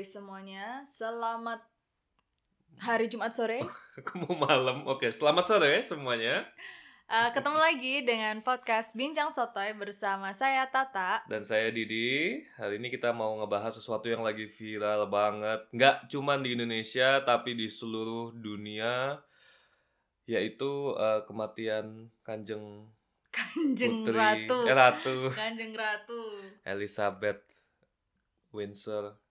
Sotoy semuanya. Selamat hari Jumat sore. Aku mau malam. Oke, selamat sore semuanya. Uh, ketemu lagi dengan podcast Bincang Sotoy bersama saya Tata. Dan saya Didi. Hari ini kita mau ngebahas sesuatu yang lagi viral banget. Nggak cuma di Indonesia, tapi di seluruh dunia. Yaitu uh, kematian Kanjeng Kanjeng Putri, Ratu. Eh, Ratu. Kanjeng Ratu. Elizabeth Windsor.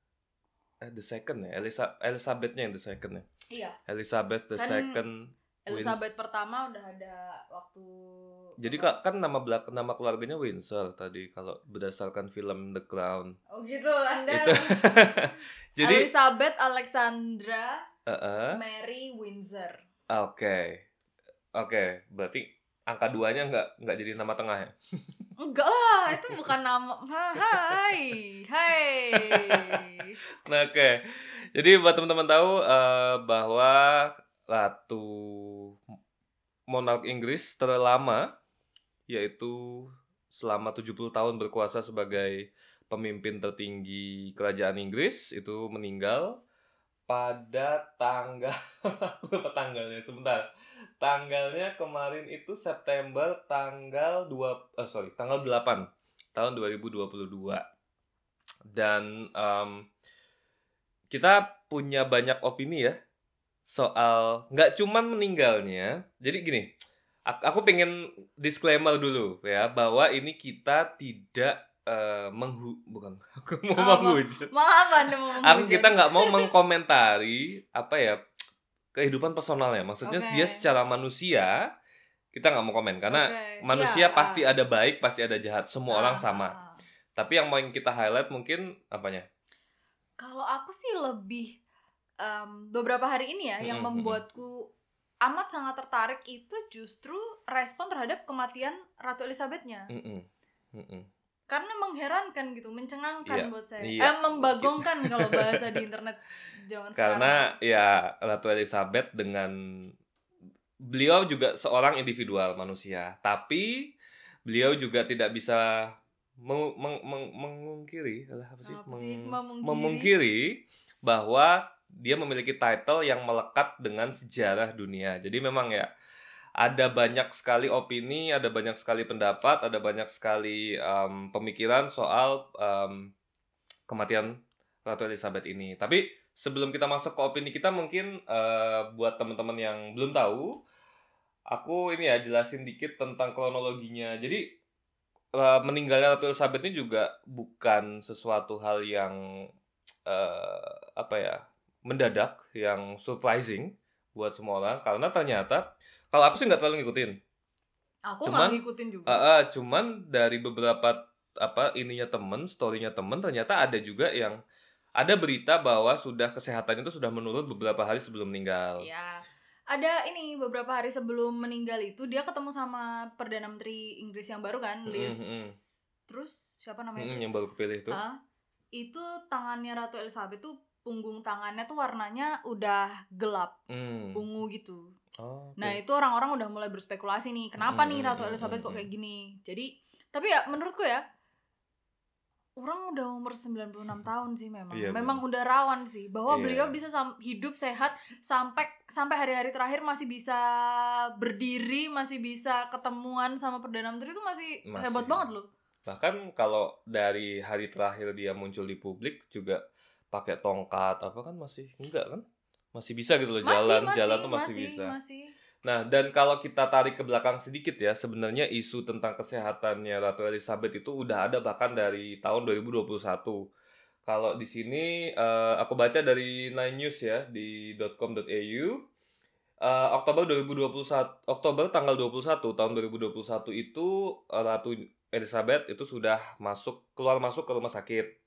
Eh, the second ya? Elisa Elizabethnya yang the second ya? Iya. Elizabeth the Kan second. Elizabeth pertama udah ada waktu Jadi kak kan nama belak nama keluarganya Windsor tadi kalau berdasarkan film The Crown. Oh gitu, Anda. Itu. Jadi Elizabeth Alexandra uh-uh. Mary Windsor. Oke. Oke, berarti angka duanya nggak nggak jadi nama tengah ya? Enggak lah, itu bukan nama. Ha- Hai, hai. Nah, oke. Jadi buat teman-teman tahu eh, bahwa ratu monark Inggris terlama yaitu selama 70 tahun berkuasa sebagai pemimpin tertinggi kerajaan Inggris itu meninggal pada tanggal lupa tanggalnya sebentar. Tanggalnya kemarin itu September tanggal 2 eh, sorry tanggal 8 tahun 2022 dan em, kita punya banyak opini ya soal nggak cuman meninggalnya. Jadi gini aku pengen disclaimer dulu ya bahwa ini kita tidak eh, menghu bukan aku mau Apa? menghujat Maaf Anda mau aku menghujat. kita nggak mau mengkomentari apa ya kehidupan personalnya maksudnya Oke. dia secara manusia kita nggak mau komen karena Oke, manusia iya, pasti ah. ada baik pasti ada jahat semua Ah, orang sama ah, ah. tapi yang mau kita highlight mungkin apanya Kalau aku sih lebih em, beberapa hari ini ya yang Mm-mm, mm-mm. membuatku amat sangat tertarik itu justru respon terhadap kematian Ratu Elizabethnya. Mm-mm. Mm-mm. Karena mengherankan gitu, mencengangkan Iya, buat saya. iya. Eh membagongkan kalau bahasa di internet zaman karena ya Ratu Elizabeth dengan beliau juga seorang individual manusia tapi beliau juga tidak bisa meng- meng- meng- mengungkiri apa sih, Apa sih? Meng- Memungkiri. memungkiri bahwa dia memiliki title yang melekat dengan sejarah dunia jadi memang ya ada banyak sekali opini ada banyak sekali pendapat ada banyak sekali em, pemikiran soal em, kematian Ratu Elizabeth ini. Tapi sebelum kita masuk ke opini kita mungkin eh, buat teman-teman yang belum tahu aku ini ya jelasin dikit tentang kronologinya. Jadi eh, meninggalnya Ratu Elizabeth ini juga bukan sesuatu hal yang eh, apa ya mendadak yang surprising buat semua orang. Karena ternyata kalau aku sih nggak terlalu ngikutin aku cuman- nggak ngikutin juga. Ah, ah, cuman dari beberapa apa ininya temen, storynya temen ternyata ada juga yang ada berita bahwa sudah kesehatan itu sudah menurun beberapa hari sebelum meninggal. Ya. Ada ini beberapa hari sebelum meninggal itu dia ketemu sama perdana menteri Inggris yang baru kan, Liz. mm-mm. Terus siapa namanya? Mm, itu? yang baru kepilih itu. Ah, itu tangannya Ratu Elizabeth tuh punggung tangannya tuh warnanya udah gelap, Hmm. ungu gitu. Oh, oke. Nah, itu orang-orang udah mulai berspekulasi nih, kenapa Mm, nih mm, Ratu mm, Elizabeth mm, kok kayak gini. Jadi, tapi ya menurutku ya orang udah umur 96 tahun sih memang. Iya, memang udah rawan sih bahwa Iya. beliau bisa hidup sehat sampai sampai hari-hari terakhir masih bisa berdiri, masih bisa ketemuan sama perdana menteri itu masih, Masih. hebat banget loh. Bahkan kalau dari hari terakhir dia muncul di publik juga pakai tongkat apa kan masih enggak kan? Masih bisa gitu loh jalan, jalan tuh masih, bisa. masih. Nah, dan kalau kita tarik ke belakang sedikit ya, sebenarnya isu tentang kesehatannya Ratu Elizabeth itu udah ada bahkan dari tahun 2021. Kalau di sini eh, aku baca dari Nine News ya di .com.au eh, Oktober 2021 Oktober tanggal 21 tahun 2021 itu eh, Ratu Elizabeth itu sudah masuk keluar masuk ke rumah sakit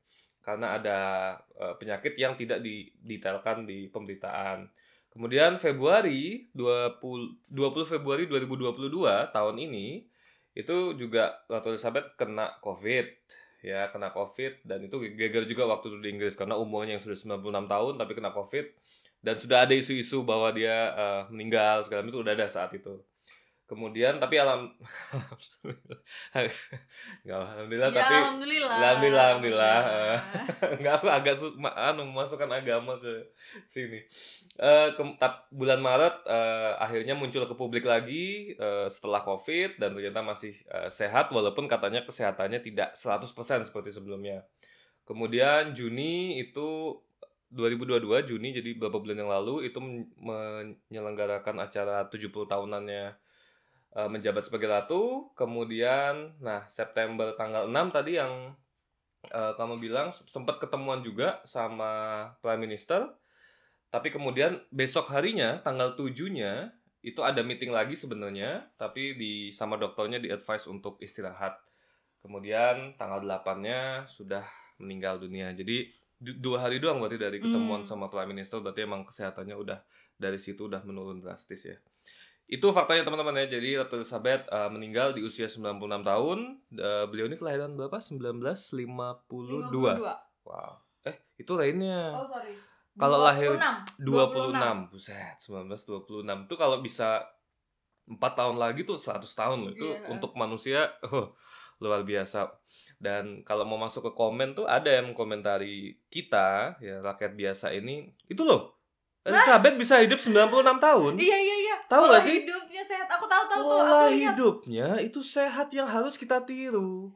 karena ada eh, penyakit yang tidak didetailkan di pemberitaan. Kemudian Februari 20 20 Februari 2022 tahun ini itu juga Ratu Elizabeth kena COVID ya kena COVID dan itu gagal juga waktu itu di Inggris karena umurnya yang sudah 96 tahun tapi kena COVID dan sudah ada isu-isu bahwa dia eh, meninggal segala itu udah ada saat itu. Kemudian tapi alam nggak alhamdulillah ya, tapi alhamdulillah. alhamdulillah alhamdulillah nggak aku agak su- ma- anu memasukkan agama ke sini. Eh ke- tap- bulan Maret eh, akhirnya muncul ke publik lagi eh, setelah Covid dan ternyata masih eh, sehat walaupun katanya kesehatannya tidak 100% seperti sebelumnya. Kemudian Juni itu 2022 Juni jadi beberapa bulan yang lalu itu men- menyelenggarakan acara 70 tahunannya eh, menjabat sebagai ratu. Kemudian nah September tanggal 6 tadi yang eh, kamu bilang sempat ketemuan juga sama Prime Minister. Tapi kemudian besok harinya tanggal 7-nya itu ada meeting lagi sebenarnya, tapi di sama dokternya di advice untuk istirahat. Kemudian tanggal 8-nya sudah meninggal dunia. Jadi du- dua hari doang berarti dari ketemuan Hmm. sama Prime Minister berarti emang kesehatannya udah dari situ udah menurun drastis ya. Itu faktanya teman-teman ya. Jadi Ratu Elizabeth uh, meninggal di usia 96 tahun. Uh, beliau ini kelahiran berapa? 1952. 52. Wow. Eh, itu lainnya. Oh, sorry. Kalau lahir 26. 26. Buset, 1926. Itu kalau bisa 4 tahun lagi tuh 100 tahun loh. Itu Iya. untuk manusia oh, luar biasa. Dan kalau mau masuk ke komen tuh ada yang mengkomentari kita, ya rakyat biasa ini, itu loh. Elizabeth bisa hidup 96 tahun. Iya, iya, iya. Tahu Pola nggak sih? hidupnya sehat. Aku tahu, tahu. Pola Aku lihat. hidupnya itu sehat yang harus kita tiru.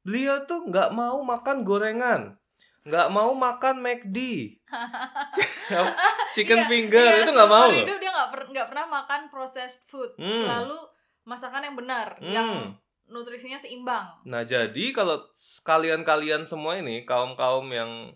Beliau tuh nggak mau makan gorengan, nggak mau makan McD, chicken Iya, finger iya, itu nggak mau hidup dia nggak per- nggak pernah makan processed food. Hmm. Selalu masakan yang benar, Hmm. yang nutrisinya seimbang. Nah jadi kalau kalian-kalian semua ini kaum-kaum yang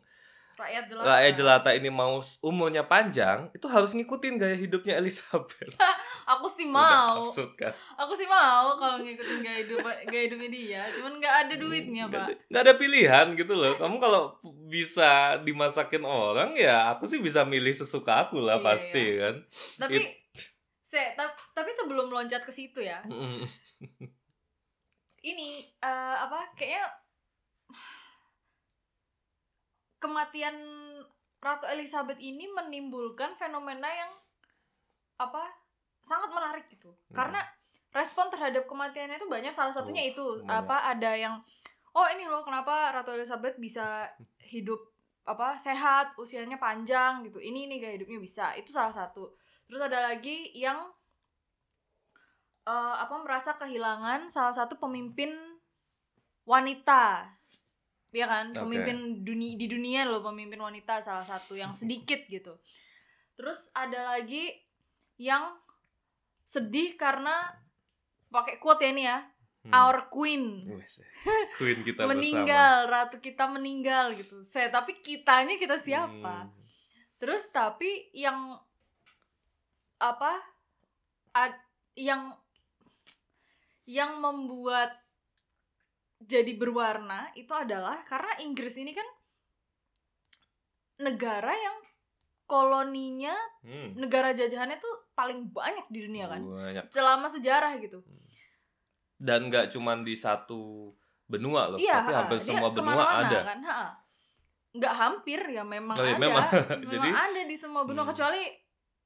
Rakyat jelata. rakyat jelata ini mau umurnya panjang, itu harus ngikutin gaya hidupnya Elizabeth. Aku sih mau. absurd kan? Aku sih mau kalau ngikutin gaya hidup gaya hidupnya dia. Cuman nggak ada duitnya, Nggak Pak. nggak ada pilihan gitu loh. Kamu kalau bisa dimasakin orang ya aku sih bisa milih sesuka aku lah Iya, pasti kan. Tapi se ta- tapi sebelum loncat ke situ ya, ini eh, apa kayaknya kematian Ratu Elizabeth ini menimbulkan fenomena yang apa sangat menarik gitu. Hmm. karena respon terhadap kematiannya itu banyak salah satunya Oh, itu banyak. apa ada yang oh ini loh kenapa Ratu Elizabeth bisa hidup apa sehat usianya panjang gitu. Ini ini gaya hidupnya bisa. Itu salah satu. Terus ada lagi yang eh, apa merasa kehilangan salah satu pemimpin wanita ya kan? Pemimpin dunia di dunia loh pemimpin wanita salah satu yang sedikit gitu. Terus ada lagi yang sedih karena pakai quote ya ini ya. Hmm. our queen. Queen kita bersama. meninggal ratu kita meninggal gitu. Saya tapi kitanya kita siapa? Hmm. terus tapi yang apa ad, yang yang membuat jadi berwarna itu adalah karena Inggris ini kan negara yang koloninya Hmm. negara jajahannya tuh paling banyak di dunia kan Banyak. selama sejarah gitu Dan nggak cuman di satu benua loh, iya tapi ha, hampir semua benua ada. kan ha. nggak hampir ya memang Oh, iya, ada memang. memang Jadi- ada di semua benua Hmm. kecuali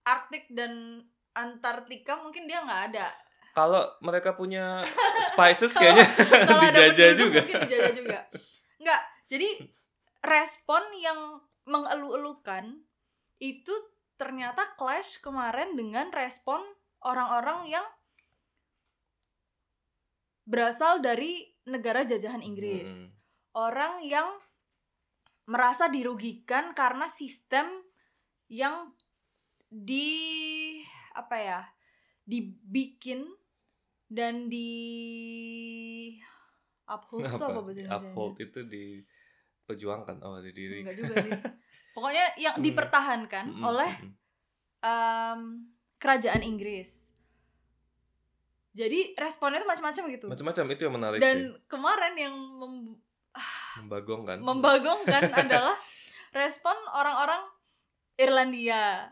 Arktik dan Antartika mungkin dia nggak ada Kalau mereka punya spices kayaknya ada dijajah juga. mungkin dijajah juga nggak jadi respon yang mengeluh-elukan itu ternyata clash kemarin dengan respon orang-orang yang berasal dari negara jajahan Inggris Hmm. orang yang merasa dirugikan karena sistem yang di apa ya dibikin dan di uphold itu apa bahasa Indonesia Uphold itu diperjuangkan oh di diri. enggak juga sih pokoknya yang Hmm. dipertahankan Mm-mm, oleh mm-mm. em, kerajaan Inggris jadi responnya itu macam-macam gitu macam-macam itu yang menarik dan sih. kemarin yang mem- Membagongkan. membagongkan adalah respon orang-orang Irlandia.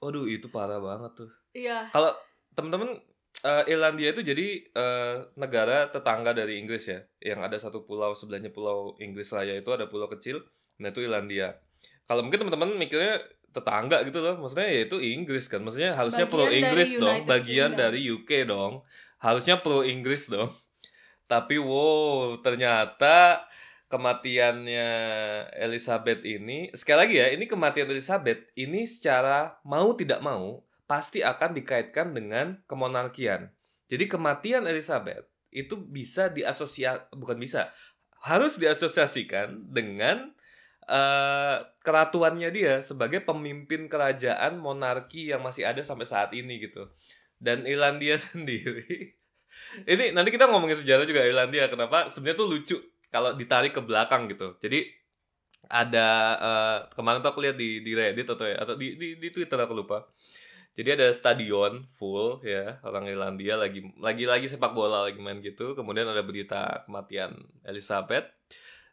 Waduh, itu parah banget tuh. Iya. Kalau teman-teman eh, Irlandia itu jadi eh, negara tetangga dari Inggris ya, yang ada satu pulau sebelahnya pulau Inggris Raya itu ada pulau kecil, nah itu Irlandia. Kalau mungkin teman-teman mikirnya tetangga gitu loh maksudnya ya itu Inggris kan maksudnya harusnya Bagian pro Inggris dong United bagian Kingdom. dari UK dong harusnya pro Inggris dong tapi wow ternyata kematiannya Elizabeth ini sekali lagi ya ini kematian Elizabeth ini secara mau tidak mau pasti akan dikaitkan dengan kemonarkian jadi kematian Elizabeth itu bisa diasosiasi bukan bisa harus diasosiasikan dengan eh keratuannya dia sebagai pemimpin kerajaan monarki yang masih ada sampai saat ini gitu. Dan Irlandia sendiri ini nanti kita ngomongin sejarah juga Irlandia kenapa sebenarnya tuh lucu kalau ditarik ke belakang gitu. Jadi ada eh, kemarin tuh aku lihat di di Reddit atau ya, atau di, di di Twitter aku lupa. Jadi ada stadion full ya orang Irlandia lagi lagi lagi sepak bola lagi main gitu. Kemudian ada berita kematian Elizabeth.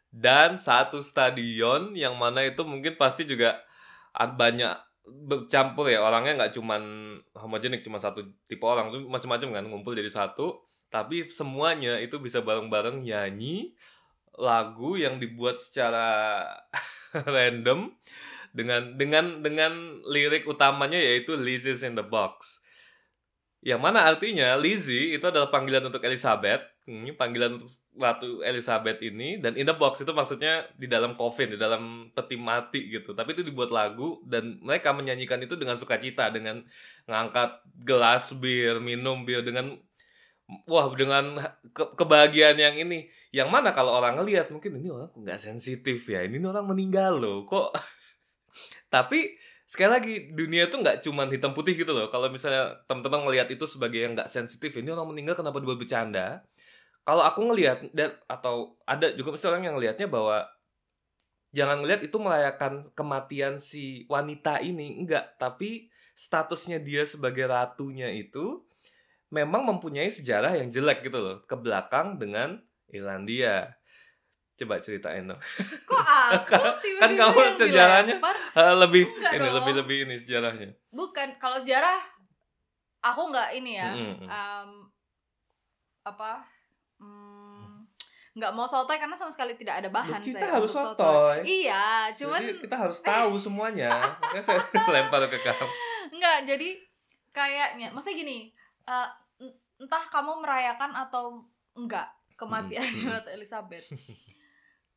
Dan satu stadion yang mana itu mungkin pasti juga banyak bercampur ya. Orangnya nggak cuman homogenik cuma satu tipe orang. Tuh macam-macam kan ngumpul jadi satu. Tapi semuanya itu bisa bareng-bareng nyanyi lagu yang dibuat secara random dengan dengan dengan lirik utamanya yaitu Lizzie's in the box. Yang mana artinya Lizzie itu adalah panggilan untuk Elizabeth ini panggilan untuk Ratu Elizabeth ini dan in the box itu maksudnya di dalam coffin di dalam peti mati gitu. Tapi itu dibuat lagu dan mereka menyanyikan itu dengan sukacita dengan ngangkat gelas bir minum bir dengan wah dengan ke- kebahagiaan yang ini. Yang mana kalau orang ngelihat mungkin ini orang kok nggak sensitif ya? Ini orang meninggal loh kok tapi sekali lagi dunia itu nggak cuman hitam putih gitu loh. Kalau misalnya teman-teman ngelihat itu sebagai yang nggak sensitif ini orang meninggal kenapa dibuat bercanda? Kalau aku ngelihat dan atau ada juga mesti orang yang ngelihatnya bahwa jangan ngelihat itu merayakan kematian si wanita ini enggak tapi statusnya dia sebagai ratunya itu memang mempunyai sejarah yang jelek gitu loh ke belakang dengan Irlandia coba ceritain dong Kok aku tiba-tiba Kan kamu sejarahnya. dilempar? Ah, lebih Enggak ini dong. lebih lebih ini sejarahnya Bukan, kalau sejarah aku nggak ini ya. Mm-mm. em, apa? mm, nggak mau sotoy karena sama sekali tidak ada bahan kita saya harus sotoy Iya, cuman Jadi kita harus tahu semuanya makanya saya lempar ke kamu Enggak, jadi kayaknya maksudnya gini, eh, en- entah kamu merayakan atau enggak kematian Hmm, hmm. Ratu Elizabeth.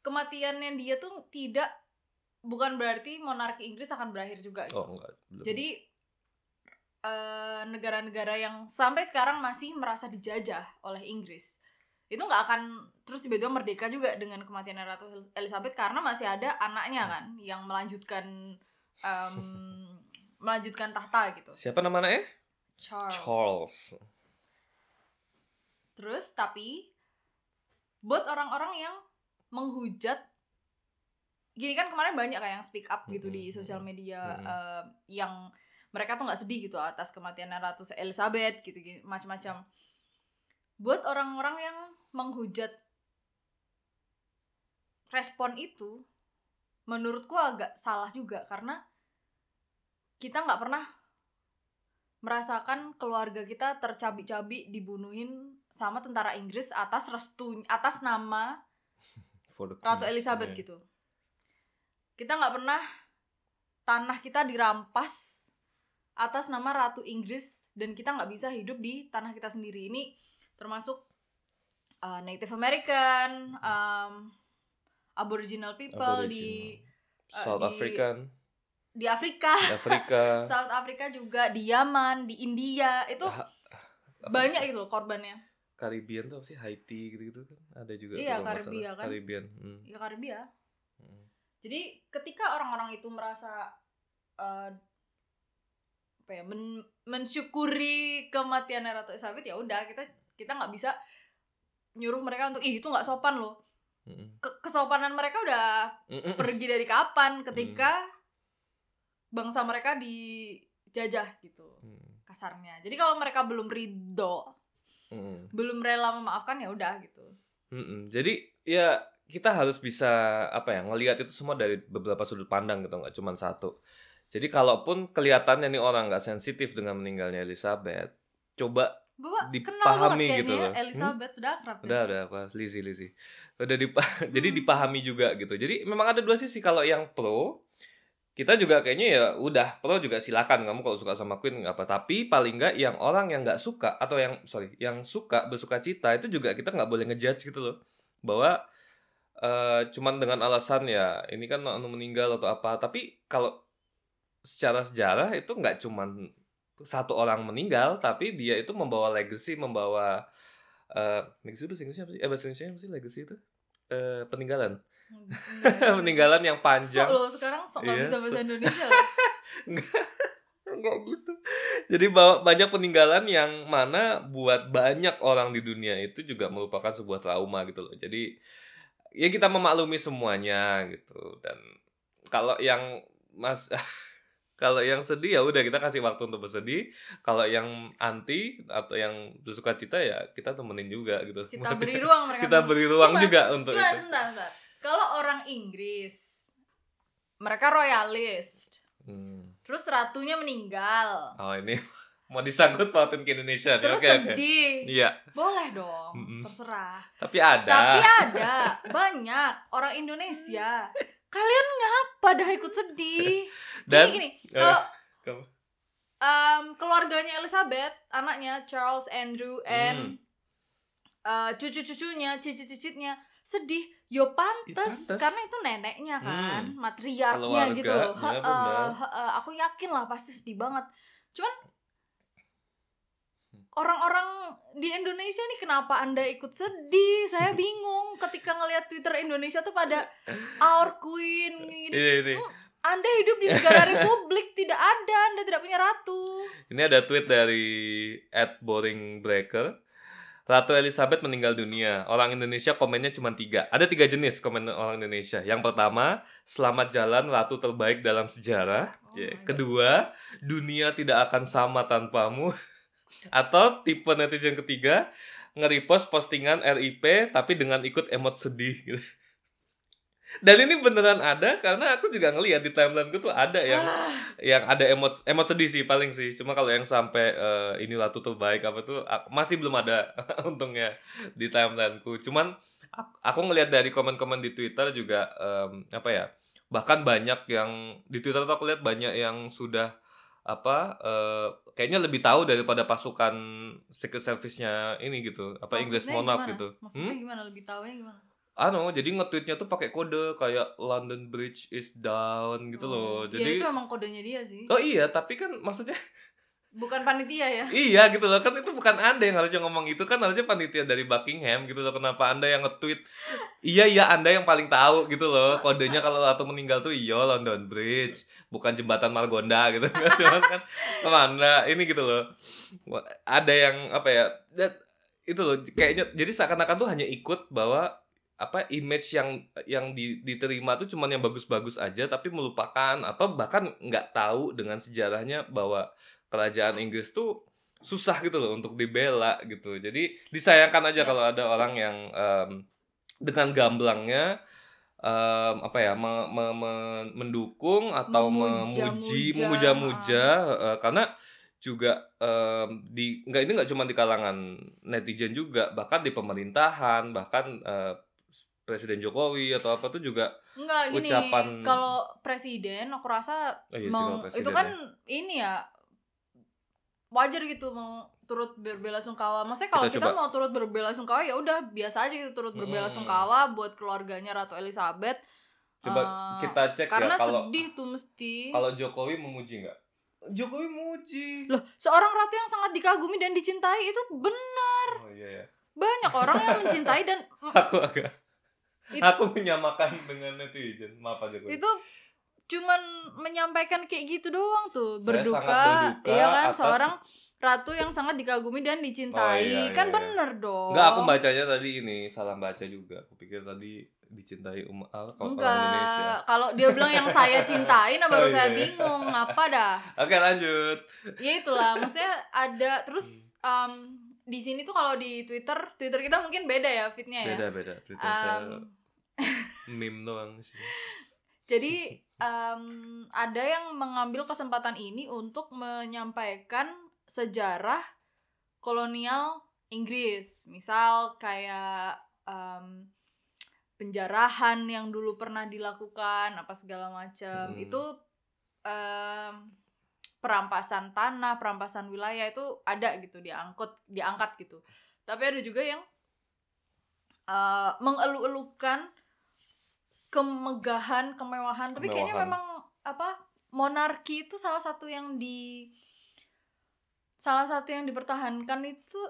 Kematiannya dia tuh tidak bukan berarti monarki Inggris akan berakhir juga gitu. oh enggak belum. Jadi eh, negara-negara yang sampai sekarang masih merasa dijajah oleh Inggris itu nggak akan terus tiba-tiba merdeka juga dengan kematian Ratu Elizabeth karena masih ada anaknya kan yang melanjutkan em, melanjutkan tahta gitu. siapa nama anaknya Charles. Charles Terus tapi buat orang-orang yang menghujat gini kan kemarin banyak kan yang speak up gitu di Mm-mm, sosial media mm-mm. eh, yang mereka tuh nggak sedih gitu atas kematian Ratu Elizabeth gitu, gitu macam-macam. Buat orang-orang yang menghujat respon itu menurutku agak salah juga karena kita nggak pernah merasakan keluarga kita tercabik-cabik dibunuhin sama tentara Inggris atas restu atas nama For the Ratu Queen. Elizabeth Iya. gitu. Kita nggak pernah tanah kita dirampas atas nama Ratu Inggris dan kita nggak bisa hidup di tanah kita sendiri ini termasuk uh, Native American, um, Aboriginal people di Aboriginal. South di- African di Afrika, di Afrika South Afrika juga di Yaman, di India itu Ha- apa? banyak itu korbannya. Caribbean tuh apa sih Haiti gitu-gitu kan ada juga Iya, Karibia kan. Caribbean hmm. Ya Karibia. Hmm. Jadi ketika orang-orang itu merasa eh, apa ya men- mensyukuri kematian Ratu Elizabeth ya udah kita kita nggak bisa nyuruh mereka untuk ih itu nggak sopan loh. Mm-mm. Ke- kesopanan mereka udah Mm-mm. pergi dari kapan ketika bangsa mereka dijajah gitu Mm. kasarnya. Jadi kalau mereka belum ridho, Mm-mm. belum rela memaafkan ya udah gitu. Mm-mm. Jadi ya kita harus bisa apa ya ngelihat itu semua dari beberapa sudut pandang gitu nggak cuma satu. Jadi kalaupun kelihatannya nih orang nggak sensitif dengan meninggalnya Elizabeth, coba Bapak kenal Dipahami kayaknya gitu ya loh. Elizabeth udah akrab ya? udah udah apa Lizzie udah dipa jadi dipahami juga gitu. Jadi memang ada dua sisi kalau yang pro kita juga kayaknya ya udah pro juga silakan kamu kalau suka sama Queen nggak apa tapi paling nggak yang orang yang nggak suka atau yang sorry yang suka bersuka cita itu juga kita nggak boleh ngejudge gitu loh bahwa eh cuman dengan alasan ya ini kan anu meninggal atau apa tapi kalau secara sejarah itu nggak cuman satu orang meninggal tapi dia itu membawa legacy membawa eh legacy itu apa sih? Eh bahasa apa sih legacy itu? Eh peninggalan. peninggalan yang panjang. Sok lo sekarang sok nggak Iya, bisa bahasa. Indonesia. Enggak, enggak gitu. Jadi banyak peninggalan yang mana buat banyak orang di dunia itu juga merupakan sebuah trauma gitu loh. Jadi ya kita memaklumi semuanya gitu dan kalau yang Mas kalau yang sedih ya udah kita kasih waktu untuk bersedih. Kalau yang anti atau yang bersuka cita ya kita temenin juga gitu. Kita beri ruang mereka. kita beri ruang Cuman- juga untuk Cuman itu. sebentar, sebentar. Kalau orang Inggris, mereka royalist. Hmm. Terus ratunya meninggal. Oh ini mau disangkut pautin ke Indonesia. Terus oke. sedih. Iya, Boleh dong, Mm-mm. terserah. tapi ada. Tapi ada banyak orang Indonesia. Kalian ngapa dah ikut sedih? Dan- gini, gini, eh, kalau kamu- em, keluarganya Elizabeth, anaknya Charles, Andrew, and Hmm. eh, cucu-cucunya, cicit-cicitnya sedih. Yo pantes, pantes. karena itu neneknya kan, Hmm. matriarknya gitu loh. Ya benar. heeh, aku yakin lah pasti sedih banget. Cuman Hmm. orang-orang di Indonesia nih kenapa anda ikut sedih? Saya bingung ketika ngelihat Twitter Indonesia tuh pada our queen gini. Ini, ini. Anda hidup di negara republik, tidak ada, Anda tidak punya ratu. Ini ada tweet dari @boringbreaker. Ratu Elizabeth meninggal dunia. Orang Indonesia komennya cuma tiga. Ada tiga jenis komen orang Indonesia. Yang pertama, selamat jalan ratu terbaik dalam sejarah. Oh God. Kedua, dunia tidak akan sama tanpamu. Atau tipe netizen ketiga, nge-repost postingan RIP tapi dengan ikut emot sedih gitu. Dan ini beneran ada karena aku juga ngeliat di timeline gue tuh ada yang Ah, yang ada emot emot sedih sih paling sih cuma kalau yang sampai eh, ini ratu terbaik apa tuh masih belum ada untungnya di timelineku cuman ak- aku ngelihat dari komen-komen di twitter juga em, apa ya bahkan banyak yang di twitter tuh aku lihat banyak yang sudah apa eh, kayaknya lebih tahu daripada pasukan secret service-nya ini gitu apa English maksudnya Monarch gimana? gitu Maksudnya Hmm? gimana lebih tahunya gimana? Ano, jadi nge-tweetnya tuh pakai kode kayak London Bridge is down gitu loh. Oh, Jadi ya itu emang kodenya dia sih. Oh iya, tapi kan maksudnya Bukan panitia ya. Iya gitu loh. Kan itu bukan anda yang harusnya ngomong itu kan harusnya panitia dari Buckingham gitu loh. Kenapa anda yang nge-tweet? Iya iya anda yang paling tahu gitu loh. Kodenya kalau atau meninggal tuh iya London Bridge. Bukan jembatan Margonda gitu. Cuman kan ke mana ini gitu loh. Ada yang apa ya that- itu loh kayaknya jadi seakan-akan tuh hanya ikut bahwa apa image yang yang di- diterima tuh cuman yang bagus-bagus aja tapi melupakan atau bahkan nggak tahu dengan sejarahnya bahwa kerajaan Inggris tuh susah gitu loh untuk dibela gitu. Jadi disayangkan aja Ya. kalau ada orang yang em, dengan gamblangnya em, apa ya me- me- me- mendukung atau memuji memuja-muja eh, karena juga em, di nggak ini nggak cuma di kalangan netizen juga bahkan di pemerintahan bahkan eh, Presiden Jokowi atau apa tuh juga Enggak gini, Ucapan- kalau presiden aku rasa Oh iya sih, presiden itu kan ini ya wajar gitu mau turut berbela sungkawa. Maksudnya kalau Kita kita, mau turut berbela sungkawa ya udah biasa aja gitu turut berbela Hmm. sungkawa buat keluarganya Ratu Elizabeth. coba Eh, kita cek karena ya kalau sedih tuh mesti. kalau Jokowi memuji nggak? Jokowi memuji. Loh, seorang ratu yang sangat dikagumi dan dicintai itu benar. Oh iya ya. Banyak orang yang mencintai dan Aku agak It- aku menyamakan dengan netizen. Maaf Jokowi. itu cuman menyampaikan kayak gitu doang tuh Saya berduka, berduka iya kan atas- seorang ratu yang sangat dikagumi dan dicintai Oh, iya, kan iya, iya. bener dong Enggak, aku bacanya tadi ini salah baca juga. Aku pikir tadi dicintai umat ah, kalau orang Indonesia. kalau dia bilang yang saya cintai nah baru Oh, saya iya, iya. bingung apa dah Oke, lanjut. ya itulah maksudnya ada terus Hmm. um, di sini tuh kalau di Twitter Twitter kita mungkin beda ya fitnya ya Beda-beda. Twitter saya Um, meme doang sih. Jadi em, ada yang mengambil kesempatan ini untuk menyampaikan sejarah kolonial Inggris, misal kayak em, penjarahan yang dulu pernah dilakukan apa segala macam Hmm. itu em, perampasan tanah, perampasan wilayah itu ada gitu diangkut, diangkat gitu. Tapi ada juga yang eh, mengeluh-elukan kemegahan, kemewahan. Tapi kayaknya Kemewahan. memang apa monarki itu salah satu yang di salah satu yang dipertahankan itu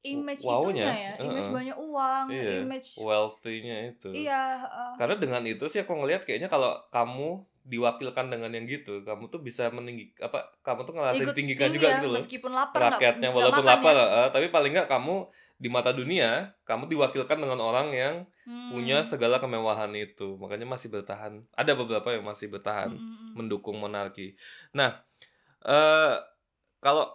image Wow-nya, itunya ya, image heeh. banyak uang, Iya, image wealthy-nya itu. iya. eh, Karena dengan itu sih aku ngelihat kayaknya kalau kamu diwakilkan dengan yang gitu, kamu tuh bisa meninggi apa kamu tuh ngerasain ikut tinggikan tinggi juga ya, gitu loh. meskipun lapar Rakyatnya nggak walaupun makan lapar, ya. tapi paling nggak kamu di mata dunia kamu diwakilkan dengan orang yang Hmm. punya segala kemewahan itu. Makanya masih bertahan. Ada beberapa yang masih bertahan Hmm, hmm, hmm. mendukung monarki. Nah, eh kalau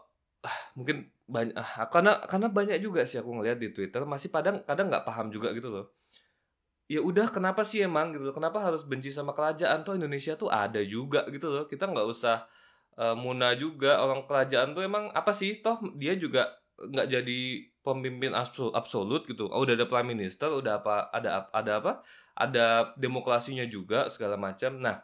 ah, mungkin banyak ah, karena karena banyak juga sih aku ngeliat di Twitter masih kadang kadang nggak paham juga gitu loh. Ya udah kenapa sih emang gitu loh? Kenapa harus benci sama kerajaan tuh Indonesia tuh ada juga gitu loh. Kita nggak usah eh, muna juga orang kerajaan tuh emang apa sih toh dia juga nggak jadi pemimpin absolut, absolut gitu. Oh, udah ada prime minister, udah apa ada ada apa? Ada demokrasinya juga segala macam. Nah,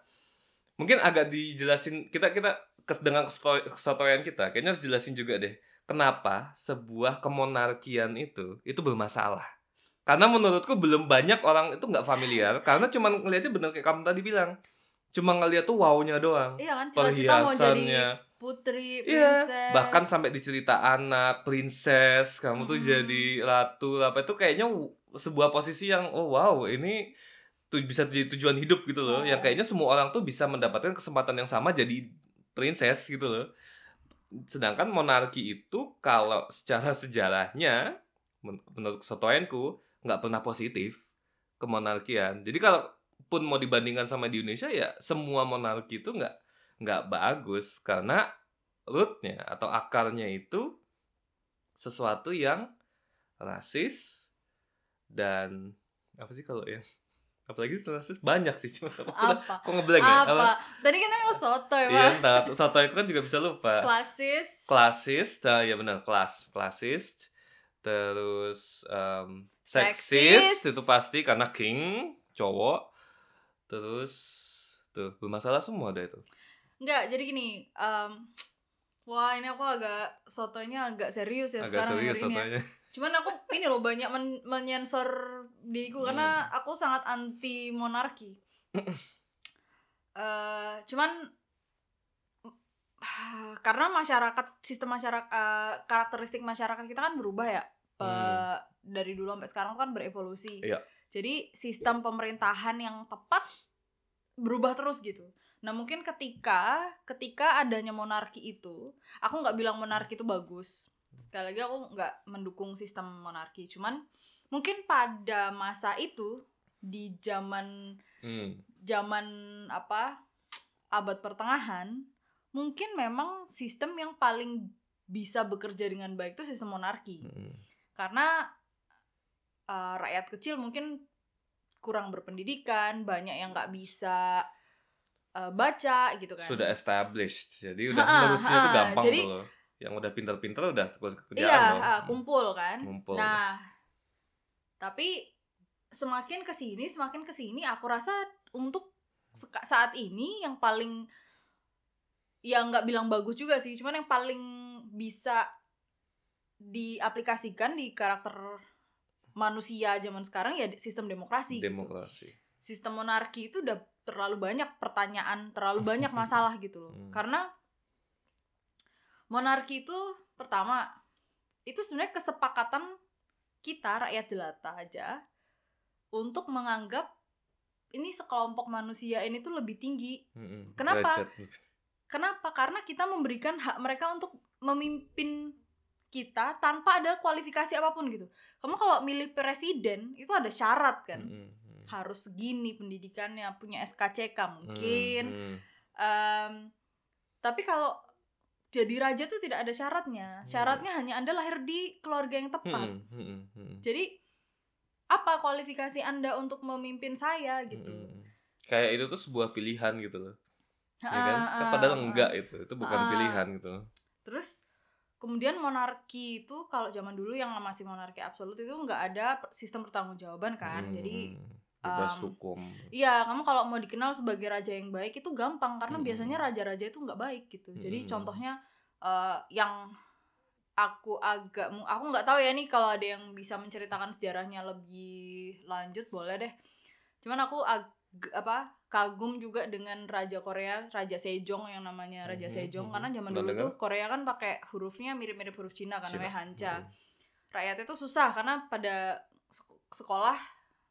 mungkin agak dijelasin kita kita kes dengan kesotoyan kita kayaknya harus jelasin juga deh kenapa sebuah kemonarkian itu itu bermasalah karena menurutku belum banyak orang itu nggak familiar karena cuman ngeliatnya bener kayak kamu tadi bilang cuma ngeliat tuh wownya doang Iya kan cita-cita mau jadi perhiasannya putri, Iya, princess. bahkan sampai dicerita anak, princess, kamu tuh Mm. jadi ratu apa itu kayaknya sebuah posisi yang oh wow, ini tuh bisa jadi tujuan hidup gitu loh. Oh. Yang kayaknya semua orang tuh bisa mendapatkan kesempatan yang sama jadi princess gitu loh. Sedangkan monarki itu kalau secara sejarahnya men- menurut kesotoyanku nggak pernah positif kemonarkian. Jadi kalau pun mau dibandingkan sama di Indonesia ya semua monarki itu nggak nggak bagus karena rootnya atau akarnya itu sesuatu yang rasis dan apa sih kalau yang apalagi rasis banyak sih cuma apa? kok ngeblank ya apa? Tadi kan yang soto ya, iya Pak. entar soto aku kan juga bisa lupa Klasis. klasis nah, ya benar kelas klasis terus em, Seksis. seksis itu pasti karena king cowok terus tuh bermasalah semua ada itu Enggak, jadi gini, em, wah ini aku agak sotonya agak serius ya agak sekarang serius hari ini. ya. sotonya Cuman aku ini loh banyak men- menyensor diriku karena Hmm. aku sangat anti monarki. Eh, cuman karena masyarakat sistem masyarakat eh, karakteristik masyarakat kita kan berubah ya Hmm. dari dulu sampai sekarang kan berevolusi. Iya. Jadi sistem pemerintahan yang tepat berubah terus gitu. Nah mungkin ketika ketika adanya monarki itu, aku nggak bilang monarki itu bagus. Sekali lagi aku nggak mendukung sistem monarki. Cuman mungkin pada masa itu di zaman Hmm. zaman apa abad pertengahan mungkin memang sistem yang paling bisa bekerja dengan baik itu sistem monarki Hmm. karena uh, rakyat kecil mungkin kurang berpendidikan banyak yang nggak bisa uh, baca gitu kan. Sudah established. Jadi udah tuh ha-ha. gampang Jadi- tuh. Loh yang udah pinter-pinter udah ke- kerjaan iya kumpul kan. Ngumpul. nah tapi semakin ke sini semakin ke sini aku rasa untuk saat ini yang paling ya nggak bilang bagus juga sih cuman yang paling bisa diaplikasikan di karakter manusia zaman sekarang ya sistem demokrasi gitu. demokrasi sistem monarki itu udah terlalu banyak pertanyaan, terlalu banyak masalah gitu loh. Hmm. Karena monarki itu pertama itu sebenarnya kesepakatan kita rakyat jelata aja untuk menganggap ini sekelompok manusia ini tuh lebih tinggi. Mm-mm. Kenapa? Derajat. Kenapa? Karena kita memberikan hak mereka untuk memimpin kita tanpa ada kualifikasi apa pun gitu. Kamu kalau milih presiden itu ada syarat kan. Mm. harus segini pendidikannya punya SKCK mungkin Mm-mm. Em, tapi kalau jadi raja tuh tidak ada syaratnya syaratnya hanya anda lahir di keluarga yang tepat. Mm-mm. Mm-mm. jadi apa kualifikasi anda untuk memimpin saya gitu Mm-mm. kayak itu tuh sebuah pilihan gitu loh ya kan? Ah, Kan ah, padahal ah. enggak itu itu bukan Ah. pilihan gitu terus kemudian monarki itu kalau zaman dulu yang masih monarki absolut itu nggak ada sistem pertanggungjawaban kan Mm-mm. jadi bebas Um, hukum Iya, kamu kalau mau dikenal sebagai raja yang baik itu gampang karena Mm-mm. biasanya raja-raja itu nggak baik gitu. Jadi Mm-mm. contohnya eh, yang aku agak aku nggak tahu ya nih kalau ada yang bisa menceritakan sejarahnya lebih lanjut boleh deh. Cuman aku ag- apa kagum juga dengan raja Korea, Raja Sejong yang namanya Raja Mhm, Sejong mhm. karena zaman Pernah dulu dengar? tuh Korea kan pakai hurufnya mirip-mirip huruf Cina kan Cina. namanya Hancha. Mm. Rakyatnya tuh susah karena pada sek- sekolah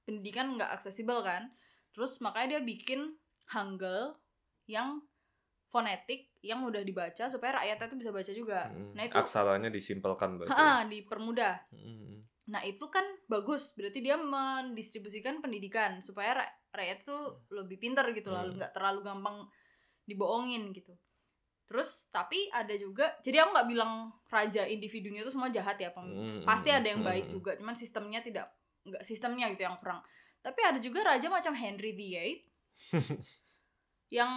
pendidikan nggak aksesibel kan terus makanya dia bikin hangul yang fonetik yang mudah dibaca supaya rakyatnya tuh bisa baca juga Mm. nah itu aksaranya disimpelkan berarti ha, dipermudah Mm. nah itu kan bagus berarti dia mendistribusikan pendidikan supaya rakyat tuh lebih pintar gitu lah Hmm. nggak terlalu gampang dibohongin gitu terus tapi ada juga jadi aku nggak bilang raja individunya itu semua jahat ya pem- Mm, pasti ada yang mm, baik mm. juga cuman sistemnya tidak nggak sistemnya gitu yang kurang tapi ada juga raja macam Henry VIII yang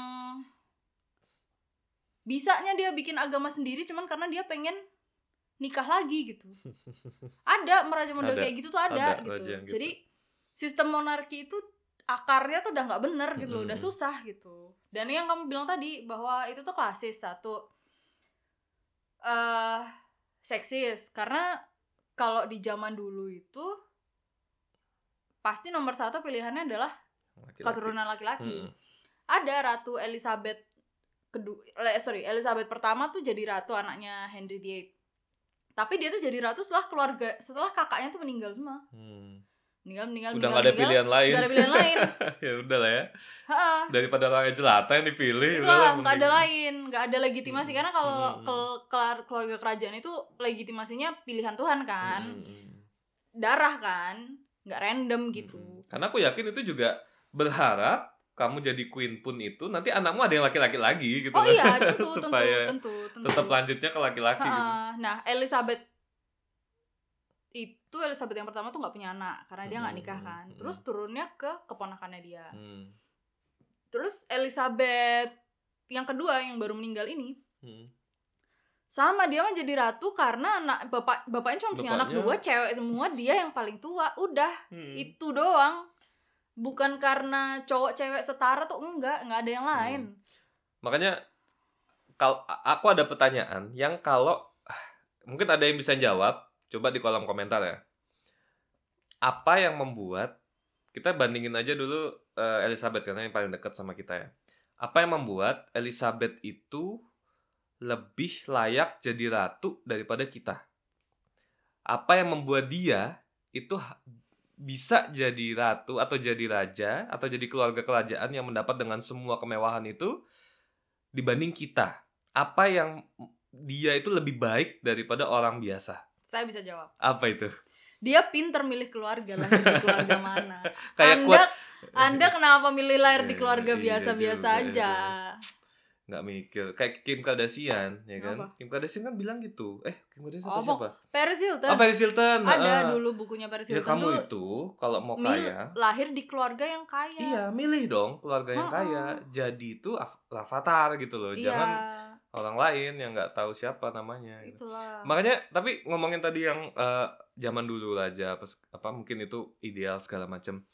bisanya dia bikin agama sendiri cuman karena dia pengen nikah lagi gitu ada meraja model Ada. kayak gitu tuh ada, Ada gitu. gitu. jadi sistem monarki itu akarnya tuh udah nggak bener gitu loh udah susah gitu dan yang kamu bilang tadi bahwa itu tuh klasis satu eh seksis karena kalau di zaman dulu itu pasti nomor satu pilihannya adalah Laki-laki. keturunan laki-laki Mm. ada ratu Elizabeth kedua sorry Elizabeth pertama tuh jadi ratu anaknya Henry VIII tapi dia tuh jadi ratu setelah keluarga setelah kakaknya tuh meninggal semua Hmm. Meninggal meninggal udah meninggal, nggak ada meninggal. pilihan lain nggak ada pilihan lain ya udah lah ya Ha, daripada rakyat jelata yang dipilih itulah udahlah, nggak ada lain nggak ada legitimasi Hmm. karena kalau Hmm. kel- kelar- keluarga kerajaan itu legitimasinya pilihan Tuhan kan Mm, mm, mm. darah kan nggak random gitu Mm-mm. Karena aku yakin itu juga berharap kamu jadi queen pun itu nanti anakmu ada yang laki-laki lagi gitu. oh loh. iya tentu tentu Supaya tentu tentu tetap lanjutnya ke laki-laki gitu. Ha-ha. Nah, Elizabeth itu Elizabeth yang pertama tuh nggak punya anak karena dia nggak Hmm, nikah kan. hmm. Terus turunnya ke keponakannya dia. Hmm. Terus Elizabeth yang kedua yang baru meninggal ini Hmm. sama dia mah jadi ratu karena anak bapak bapaknya cuma punya anak Bapaknya- dua cewek semua dia yang paling tua udah Hmm. itu doang bukan karena cowok cewek setara tuh enggak nggak ada yang lain Makanya kalau aku ada pertanyaan yang kalau ah, mungkin ada yang bisa jawab, coba di kolom komentar ya. Apa yang membuat kita bandingin aja dulu eh, Elizabeth karena yang paling dekat sama kita ya. Apa yang membuat Elizabeth itu lebih layak jadi ratu daripada kita? Apa yang membuat dia itu bisa jadi ratu atau jadi raja atau jadi keluarga kerajaan yang mendapat dengan semua kemewahan itu dibanding kita? Apa yang dia itu lebih baik daripada orang biasa? Saya bisa jawab. Apa itu? dia pinter milih keluarga lahir di keluarga mana? Kayak anda quote anda kenapa milih lahir di Iya, keluarga iya biasa-biasa juga, aja? nggak mikir. Kayak Kim Kardashian ya kan? Apa? Kim Kardashian kan bilang gitu. Eh Kim Kardashian Oh, siapa Paris Hilton. Oh Paris Hilton. Ada heeh. dulu bukunya Paris ya Hilton kamu tuh itu kalau mau kaya lahir di keluarga yang kaya. Iya milih dong keluarga yang kaya. Jadi itu av- avatar gitu loh. Iya, jangan orang lain yang nggak tahu siapa namanya gitu. itulah makanya tapi ngomongin tadi yang eh, zaman dulu aja apa, apa mungkin itu ideal segala macam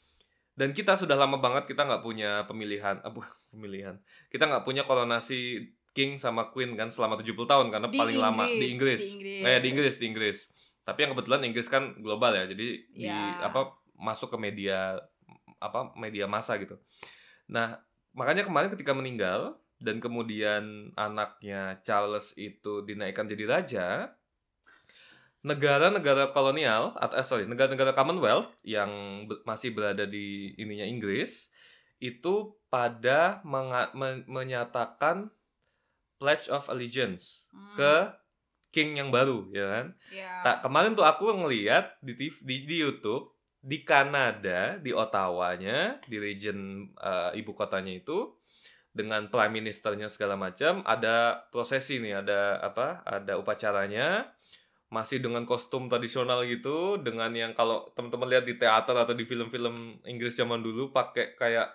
dan kita sudah lama banget kita nggak punya pemilihan apa pemilihan kita nggak punya koronasi king sama queen kan selama 70 tahun karena Di paling lama di Inggris, Inggris di Inggris. Eh, di Inggris di Inggris tapi yang kebetulan Inggris kan global ya jadi di Ya. apa masuk ke media apa media massa gitu nah makanya kemarin ketika meninggal dan kemudian anaknya Charles itu dinaikkan jadi raja negara-negara kolonial atau eh, sorry negara-negara Commonwealth yang be- masih berada di ininya Inggris itu pada menga- men- menyatakan pledge of allegiance Hmm, ke king yang baru ya kan. Tak kemarin tuh aku ngeliat di TV, di, di YouTube di Kanada di Ottawa-nya di region eh, ibu kotanya itu dengan prime ministernya segala macam ada prosesi nih ada apa ada upacaranya. Masih dengan kostum tradisional gitu dengan yang kalau teman-teman lihat di teater atau di film-film Inggris zaman dulu pakai kayak